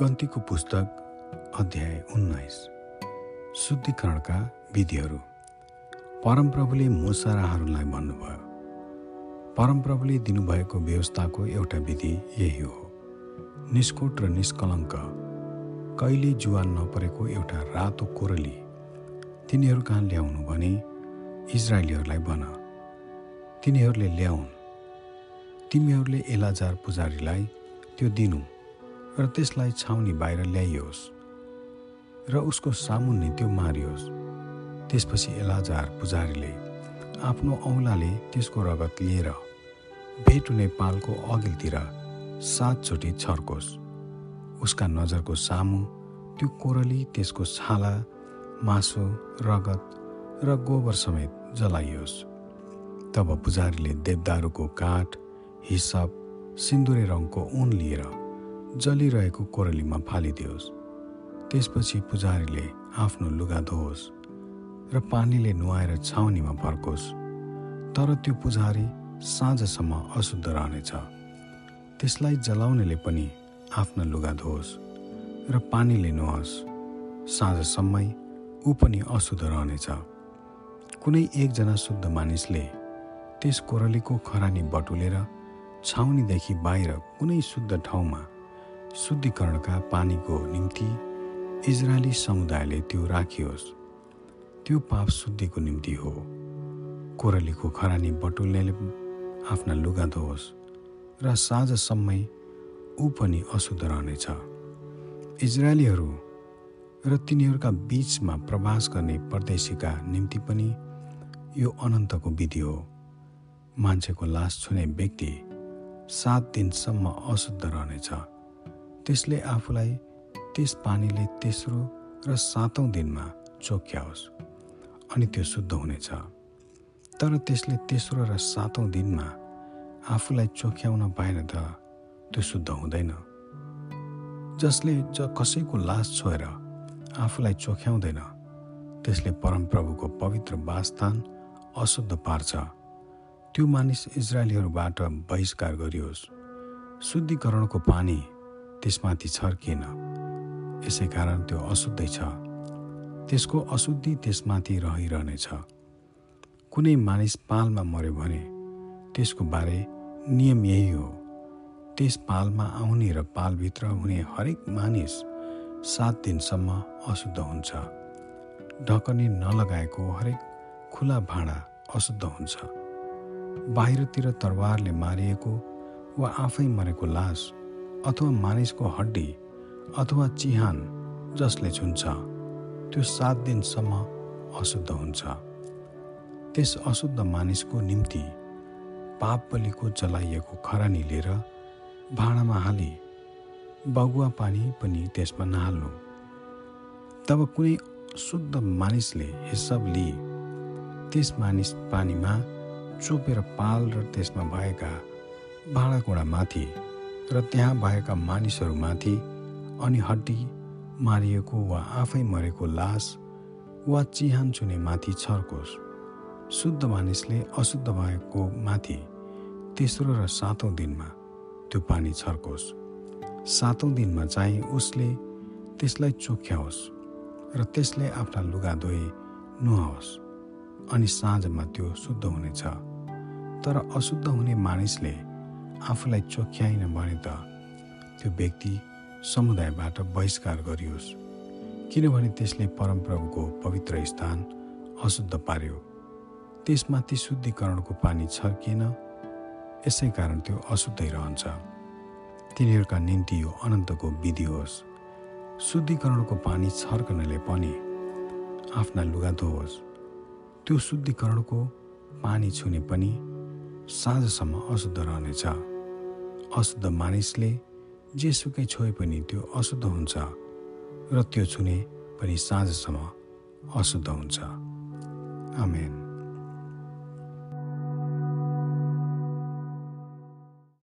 गन्तीको पुस्तक अध्याय उन्नाइस। शुद्धिकरणका विधिहरू। परमप्रभुले मुसाराहरूलाई भन्नुभयो। परमप्रभुले दिनुभएको व्यवस्थाको एउटा विधि यही हो। निष्कोट र निष्कलङ्क। कहिले जुवा नपरेको एउटा रातो कोरली। तिनीहरू कहाँ ल्याउनु भने इजरायलीहरूलाई भन। तिनीहरूले ल्याउन्। तिमीहरूले एलाजार पुजारीलाई त्यो दिनु। र त्यसलाई छाउनी बाहिर ल्याइयोस् र उसको सामुन्ने त्यो मारियोस्। त्यसपछि एलाजार पुजारीले आफ्नो औँलाले त्यसको रगत लिएर भेट हुने पालको अघिल्तिर सातचोटि छर्कोस्। उसका नजरको सामु त्यो कोरली त्यसको छाला मासु रगत र गोबर समेत जलाइयोस्। तब पुजारीले देवदारूको काठ हिसाब सिन्दुरे रङको ऊन लिएर जलिरहेको कोरलीमा फालिदियोस्। त्यसपछि पुजारीले आफ्नो लुगा धोओस् र पानीले नुहाएर छाउनीमा फर्कोस्। तर त्यो पुजारी साँझसम्म अशुद्ध रहनेछ। त्यसलाई जलाउनेले पनि आफ्ना लुगा धोस् र पानीले नुहाओस्। साँझसम्मै ऊ पनि अशुद्ध रहनेछ। कुनै एकजना शुद्ध मानिसले त्यस कोरलीको खरानी बटुलेर छाउनीदेखि बाहिर कुनै शुद्ध ठाउँमा शुद्धिकरणका पानीको निम्ति इजरायली समुदायले त्यो राखियोस्। त्यो पाप शुद्धिको निम्ति हो। कोरलीको खरानी बटुल्नेले आफ्ना लुगा धोस् र साँझसम्मै ऊ पनि अशुद्ध रहनेछ। इजरायलीहरू र तिनीहरूका बिचमा प्रवास गर्ने परदेशीका निम्ति पनि यो अनन्तको विधि हो। मान्छेको लास छुने व्यक्ति सात दिनसम्म अशुद्ध रहनेछ। त्यसले आफूलाई त्यस पानीले तेस्रो र सातौँ दिनमा चोख्याओस् अनि त्यो शुद्ध हुनेछ। तर त्यसले तेस्रो र सातौँ दिनमा आफूलाई चोख्याउन पाएन त त्यो शुद्ध हुँदैन। जसले ज कसैको लास छोएर आफूलाई चोख्याउँदैन त्यसले परमप्रभुको पवित्र वासस्थान अशुद्ध पार्छ। त्यो मानिस इजरायलीहरूबाट बहिष्कार गरियोस्। शुद्धिकरणको पानी त्यसमाथि छर्किएन। यसै कारण त्यो अशुद्धै छ। त्यसको अशुद्धि त्यसमाथि रहिरहनेछ। कुनै मानिस पालमा मर्यो भने त्यसको बारे नियम यही हो। त्यस पालमा आउने र पालभित्र हुने हरेक मानिस सात दिनसम्म अशुद्ध हुन्छ। ढकनी नलगाएको हरेक खुला भाँडा अशुद्ध हुन्छ। बाहिरतिर तरवारले मारिएको वा आफै मरेको लास अथवा मानिसको हड्डी अथवा चिहान जसले छुन्छ त्यो सात दिनसम्म अशुद्ध हुन्छ। त्यस अशुद्ध मानिसको निम्ति पाप बलिको जलाइएको खरानी लिएर भाँडामा हाली बगुवा पानी पनि त्यसमा नहाल्नु। तब कुनै शुद्ध मानिसले हिसाब लिए त्यस मानिस पानीमा चोपेर पाल र त्यसमा भएका भाँडाकुँडामाथि र त्यहाँ भएका मानिसहरूमाथि अनि हड्डी मारिएको वा आफै मरेको लास वा चिहान चुने माथि छर्कोस्। शुद्ध मानिसले अशुद्ध भएको माथि तेस्रो र सातौँ दिनमा त्यो पानी छर्कोस्। सातौँ दिनमा चाहिँ उसले त्यसलाई चोख्याओस् र त्यसले आफ्ना लुगा धोए नुहाओस् अनि साँझमा त्यो शुद्ध हुनेछ। तर अशुद्ध हुने मानिसले आफूलाई चोख्याइन भने त त्यो व्यक्ति समुदायबाट बहिष्कार गरियोस्। किनभने त्यसले परमप्रभुको पवित्र स्थान अशुद्ध पार्यो। त्यसमाथि शुद्धिकरणको पानी छर्किएन। यसै कारण त्यो अशुद्धै रहन्छ। तिनीहरूका निम्ति यो अनन्तको विधि होस्। शुद्धिकरणको पानी छर्कनले पनि आफ्ना लुगा धोओस्। त्यो शुद्धिकरणको पानी छुने पनि साँझसम्म अशुद्ध रहनेछ। अशुद्ध मानिसले जेसुकै छोए पनि त्यो अशुद्ध हुन्छ र त्यो छुने पनि साँझसम्म अशुद्ध हुन्छ। आमेन।